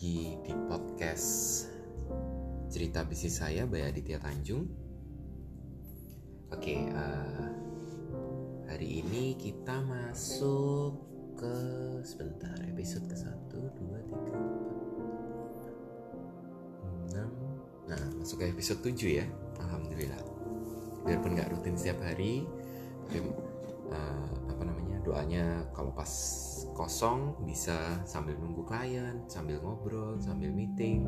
lagi di podcast cerita bisnis saya by Aditya Tanjung. Oke, uh, hari ini kita masuk ke sebentar episode ke satu, dua, tiga, empat, enam. Nah, masuk ke episode 7 ya. Alhamdulillah. Biarpun nggak rutin setiap hari, tapi uh, apa namanya doanya kalau pas kosong bisa sambil nunggu klien, sambil ngobrol, sambil meeting,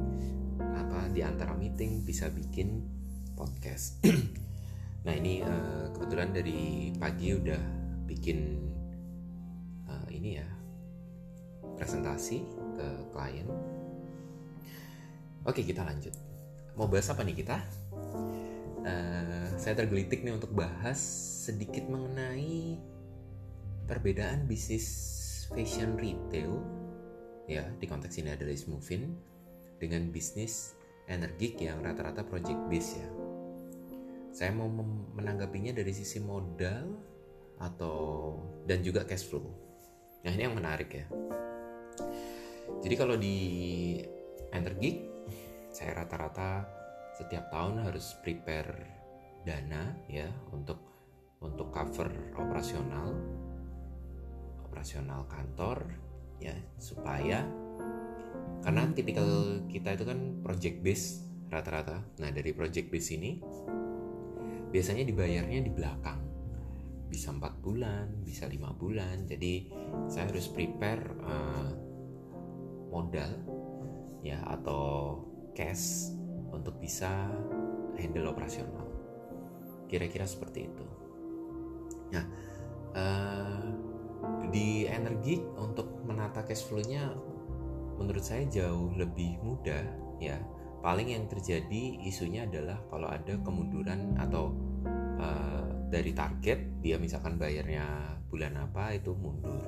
apa di antara meeting bisa bikin podcast. nah ini uh, kebetulan dari pagi udah bikin uh, ini ya presentasi ke klien. Oke kita lanjut. Mau bahas apa nih kita? Uh, saya tergelitik nih untuk bahas sedikit mengenai perbedaan bisnis fashion retail ya di konteks ini adalah Ismovin dengan bisnis energik yang rata-rata project base ya. Saya mau menanggapinya dari sisi modal atau dan juga cash flow. Nah ini yang menarik ya. Jadi kalau di energik saya rata-rata setiap tahun harus prepare dana ya untuk untuk cover operasional operasional kantor ya supaya karena tipikal kita itu kan project base rata-rata. Nah, dari project base ini biasanya dibayarnya di belakang. Bisa empat bulan, bisa lima bulan. Jadi saya harus prepare uh, modal ya atau cash untuk bisa handle operasional. Kira-kira seperti itu. Nah, uh, di energi untuk menata cash flow-nya menurut saya jauh lebih mudah ya paling yang terjadi isunya adalah kalau ada kemunduran atau uh, dari target dia misalkan bayarnya bulan apa itu mundur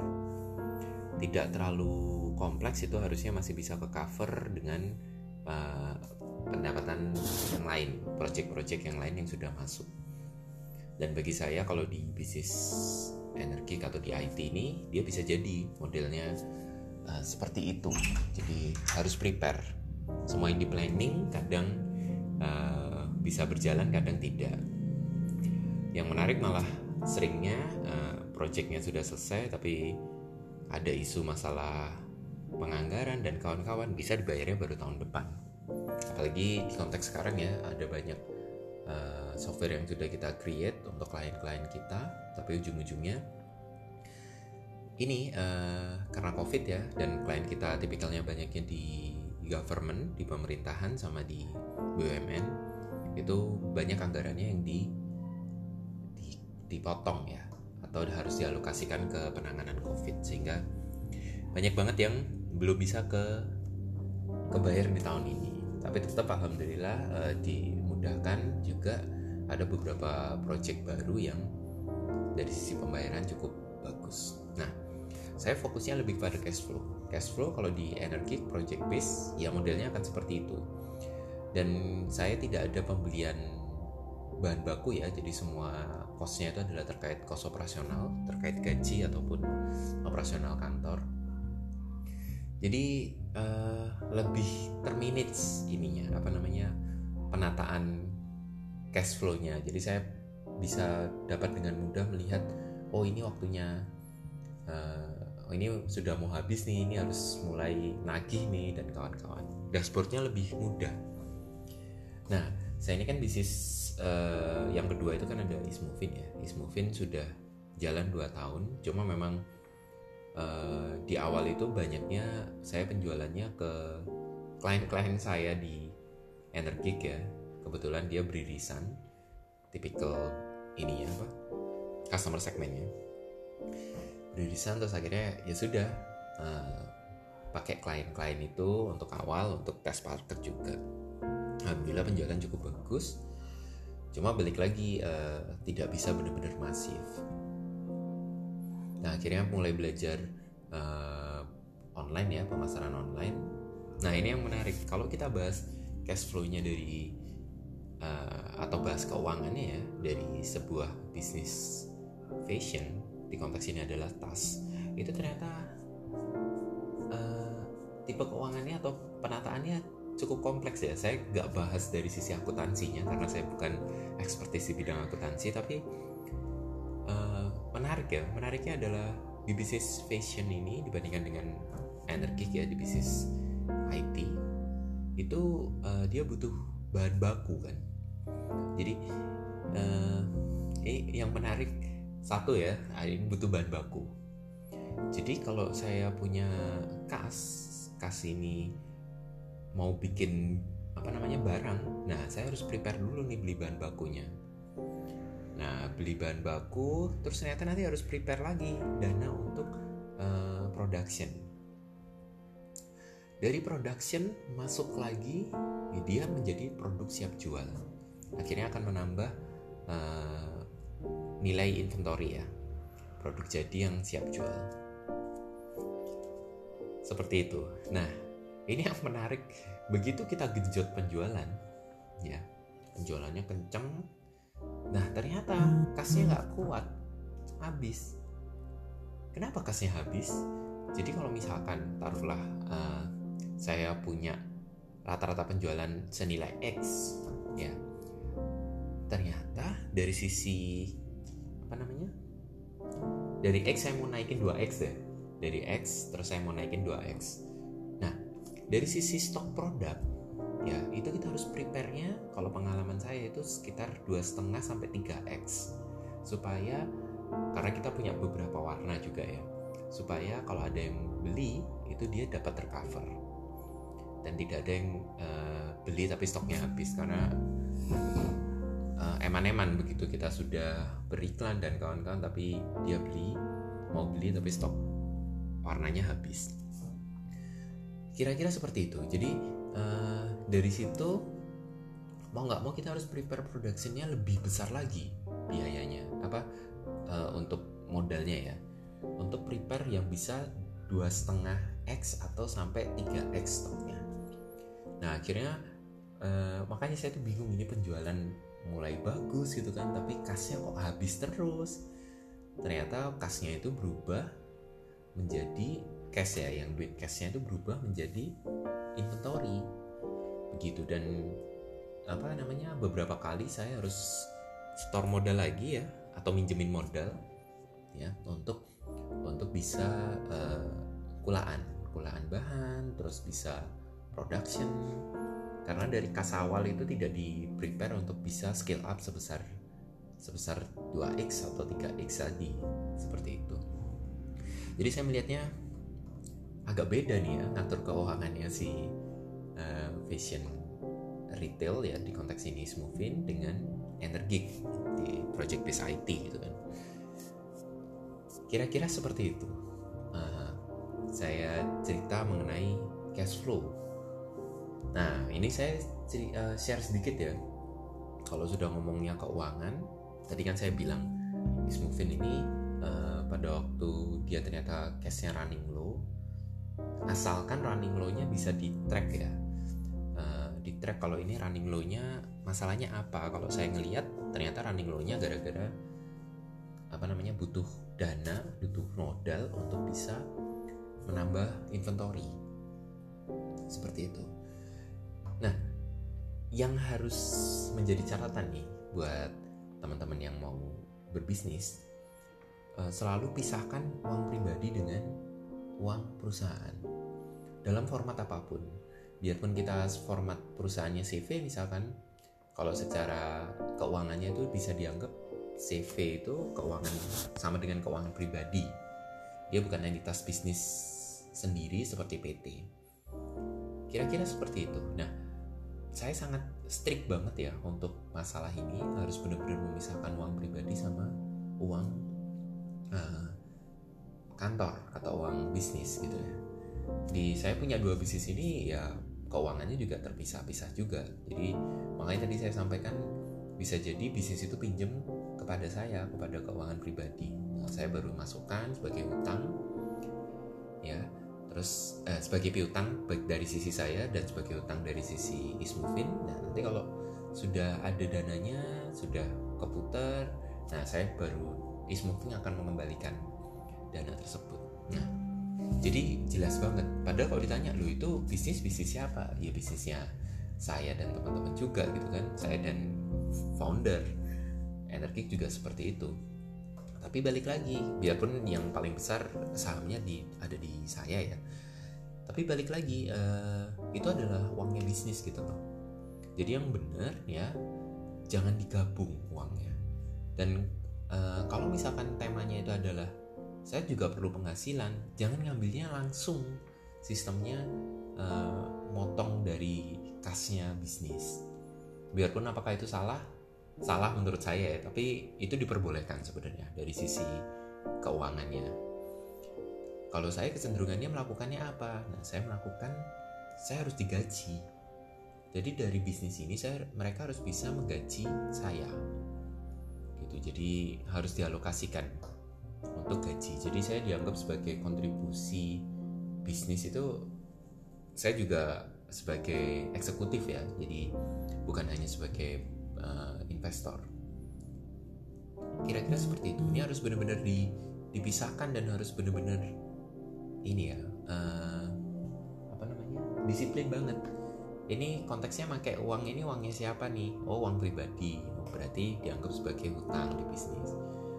tidak terlalu kompleks itu harusnya masih bisa ke cover dengan uh, pendapatan yang lain project-project yang lain yang sudah masuk. Dan bagi saya kalau di bisnis energi atau di IT ini dia bisa jadi modelnya uh, seperti itu. Jadi harus prepare. Semua yang di planning kadang uh, bisa berjalan kadang tidak. Yang menarik malah seringnya uh, projectnya sudah selesai tapi ada isu masalah penganggaran dan kawan-kawan bisa dibayarnya baru tahun depan. Apalagi di konteks sekarang ya ada banyak uh, software yang sudah kita create untuk klien-klien kita tapi ujung-ujungnya ini uh, karena covid ya dan klien kita tipikalnya banyaknya di government di pemerintahan sama di BUMN itu banyak anggarannya yang di, di dipotong ya atau harus dialokasikan ke penanganan covid. Sehingga banyak banget yang belum bisa ke kebayar di tahun ini tapi tetap alhamdulillah uh, dimudahkan juga ada beberapa project baru yang dari sisi pembayaran cukup bagus. Nah, saya fokusnya lebih pada cash flow. Cash flow kalau di energi project base ya modelnya akan seperti itu. Dan saya tidak ada pembelian bahan baku ya, jadi semua costnya itu adalah terkait cost operasional, terkait gaji ataupun operasional kantor. Jadi uh, lebih terminate ininya apa namanya penataan cash flow-nya. Jadi saya bisa dapat dengan mudah melihat oh ini waktunya uh, oh ini sudah mau habis nih ini harus mulai nagih nih dan kawan-kawan. Dashboardnya lebih mudah. Nah saya ini kan bisnis uh, yang kedua itu kan ada Ismovin ya. Ismovin sudah jalan 2 tahun cuma memang uh, di awal itu banyaknya saya penjualannya ke klien-klien saya di Energik ya. Kebetulan dia beririsan tipikal ini ya apa? Customer segmentnya beririsan terus akhirnya ya sudah uh, pakai klien-klien itu untuk awal untuk tes market juga. Alhamdulillah penjualan cukup bagus. Cuma balik lagi uh, tidak bisa benar-benar masif nah akhirnya mulai belajar uh, online ya pemasaran online. Nah ini yang menarik. Kalau kita bahas cash flow-nya dari uh, atau bahas keuangannya ya dari sebuah bisnis fashion di konteks ini adalah tas itu ternyata uh, tipe keuangannya atau penataannya cukup kompleks ya. Saya nggak bahas dari sisi akuntansinya karena saya bukan ekspertis di bidang akuntansi tapi menarik ya. Menariknya adalah di bisnis fashion ini dibandingkan dengan energi ya di bisnis IT itu uh, dia butuh bahan baku kan. Jadi uh, ini yang menarik satu ya ini butuh bahan baku. Jadi kalau saya punya kas kas ini mau bikin apa namanya barang nah saya harus prepare dulu nih beli bahan bakunya nah beli bahan baku terus ternyata nanti harus prepare lagi dana untuk uh, production. Dari production masuk lagi ya dia menjadi produk siap jual. Akhirnya akan menambah uh, nilai inventory ya produk jadi yang siap jual. Seperti itu. Nah ini yang menarik. Begitu kita genjot penjualan ya penjualannya kenceng nah ternyata kasnya nggak kuat. Habis. Kenapa kasnya habis? Jadi kalau misalkan taruhlah uh, saya punya rata-rata penjualan senilai X ya. Ternyata dari sisi apa namanya? Dari X saya mau naikin 2X deh. Dari X terus saya mau naikin 2X dari sisi stok produk ya itu kita harus prepare-nya kalau pengalaman saya itu sekitar dua setengah sampai 3x supaya karena kita punya beberapa warna juga ya. Supaya kalau ada yang beli itu dia dapat tercover. Dan tidak ada yang uh, beli tapi stoknya habis. Karena uh, eman-eman begitu kita sudah beriklan dan kawan-kawan tapi dia beli mau beli tapi stok warnanya habis. Kira-kira seperti itu. Jadi uh, dari situ mau nggak mau kita harus prepare productionnya lebih besar lagi biayanya. Apa? Uh, untuk modalnya ya. Untuk prepare yang bisa dua setengah x atau sampai 3 x stoknya. Nah akhirnya uh, makanya saya tuh bingung ini penjualan mulai bagus gitu kan tapi kasnya kok habis terus. Ternyata kasnya itu berubah menjadi cash ya yang duit cashnya itu berubah menjadi inventory. Begitu dan apa namanya beberapa kali saya harus store modal lagi ya atau minjemin modal ya untuk untuk bisa uh, kulaan kulaan bahan terus bisa production. Karena dari kas awal itu tidak di prepare untuk bisa scale up sebesar sebesar 2x atau 3x lagi seperti itu. Jadi saya melihatnya agak beda nih ya ngatur keuangannya si uh, fashion retail ya di konteks ini Smoothin dengan energi di project based IT gitu kan. Kira-kira seperti itu. Uh, saya cerita mengenai cash flow. Nah ini saya ceri, uh, share sedikit ya. Kalau sudah ngomongnya keuangan tadi kan saya bilang Smoothin ini uh, pada waktu dia ternyata cashnya running low asalkan running low-nya bisa di track ya. Uh, di track kalau ini running low-nya masalahnya apa? Kalau saya ngelihat ternyata running low-nya gara-gara apa namanya butuh dana butuh modal untuk bisa menambah inventory. Seperti itu. Nah yang harus menjadi catatan nih buat teman-teman yang mau berbisnis uh, selalu pisahkan uang pribadi dengan uang perusahaan. Dalam format apa pun biarpun kita format perusahaannya CV misalkan kalau secara keuangannya itu bisa dianggap CV itu keuangan sama dengan keuangan pribadi. Dia bukan entitas bisnis sendiri seperti PT kira-kira seperti itu. Nah saya sangat strict banget ya untuk masalah ini. Harus benar-benar memisahkan uang pribadi sama uang uh, kantor atau uang bisnis gitu ya. Di saya punya dua bisnis ini ya keuangannya juga terpisah-pisah juga. Jadi makanya tadi saya sampaikan bisa jadi bisnis itu pinjem kepada saya kepada keuangan pribadi. Nah, saya baru masukkan sebagai utang ya. Terus eh, sebagai piutang baik dari sisi saya dan sebagai utang dari sisi Ismufin. Nah nanti kalau sudah ada dananya sudah keputar nah saya baru Ismufin akan mengembalikan dana tersebut. Nah, jadi jelas banget. Padahal kalau ditanya lu itu bisnis bisnis siapa? Ya bisnisnya saya dan teman-teman juga gitu kan. Saya dan founder. Energi juga seperti itu. Tapi balik lagi biarpun yang paling besar sahamnya di ada di saya ya. Tapi balik lagi uh, itu adalah uangnya bisnis gitu loh. Jadi yang benar ya jangan digabung uangnya. Dan uh, kalau misalkan temanya itu adalah saya juga perlu penghasilan. Jangan ngambilnya langsung. Sistemnya uh, motong dari kasnya bisnis. Biarpun apakah itu salah salah menurut saya ya. Tapi itu diperbolehkan sebenarnya dari sisi keuangannya. Kalau saya kecenderungannya melakukannya apa? Nah saya melakukan saya harus digaji. Jadi dari bisnis ini saya mereka harus bisa menggaji saya. Gitu. Jadi harus dialokasikan untuk gaji jadi saya dianggap sebagai kontribusi bisnis itu saya juga sebagai eksekutif ya. Jadi bukan hanya sebagai uh, investor. Kira-kira seperti itu. Ini harus benar-benar di, dipisahkan dan harus benar-benar ini ya uh, apa namanya disiplin banget. Ini konteksnya pakai uang ini uangnya siapa nih? Oh uang pribadi. Oh, berarti dianggap sebagai hutang di bisnis.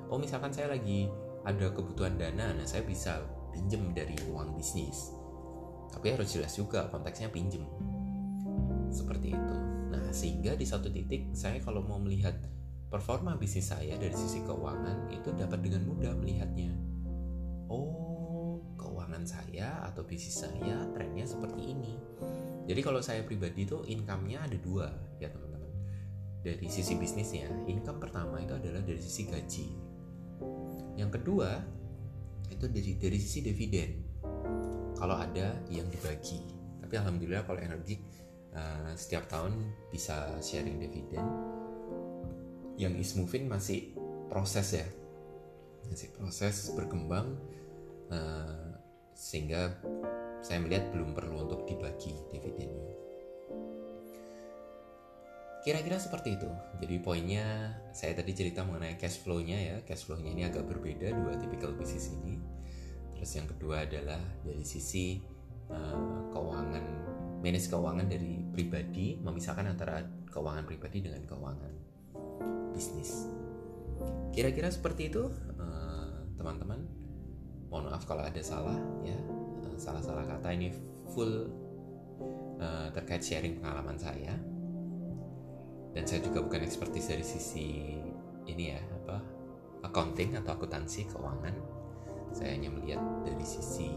Oh misalkan saya lagi ada kebutuhan dana nah saya bisa pinjem dari uang bisnis. Tapi harus jelas juga konteksnya pinjem seperti itu. Sehingga di satu titik saya kalau mau melihat performa bisnis saya dari sisi keuangan itu dapat dengan mudah melihatnya. Oh keuangan saya atau bisnis saya trennya seperti ini. Jadi kalau saya pribadi itu income-nya ada dua ya teman-teman. Dari sisi bisnisnya income pertama itu adalah dari sisi gaji yang kedua itu dari dari sisi dividen. Kalau ada yang dibagi. Tapi alhamdulillah kalau energi uh, setiap tahun bisa sharing dividen. Yang Ismovin masih proses ya. Masih proses berkembang uh, sehingga saya melihat belum perlu untuk dibagi dividennya kira-kira seperti itu. Jadi poinnya saya tadi cerita mengenai cash flow-nya ya. Cash flow-nya ini agak berbeda dua tipikal bisnis ini. Terus yang kedua adalah dari sisi uh, keuangan manage keuangan dari pribadi memisahkan antara keuangan pribadi dengan keuangan bisnis. Kira-kira seperti itu eh, teman-teman. Uh, mohon maaf kalau ada salah ya. Uh, salah-salah kata ini full uh, terkait sharing pengalaman saya dan saya juga bukan ekspertis dari sisi ini ya apa accounting atau akuntansi keuangan saya hanya melihat dari sisi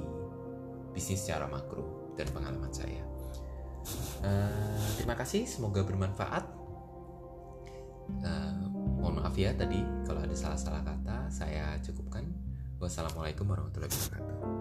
bisnis secara makro dan pengalaman saya Uh, terima kasih, semoga bermanfaat. Uh, mohon maaf ya tadi kalau ada salah-salah kata, saya cukupkan. Wassalamualaikum warahmatullahi wabarakatuh.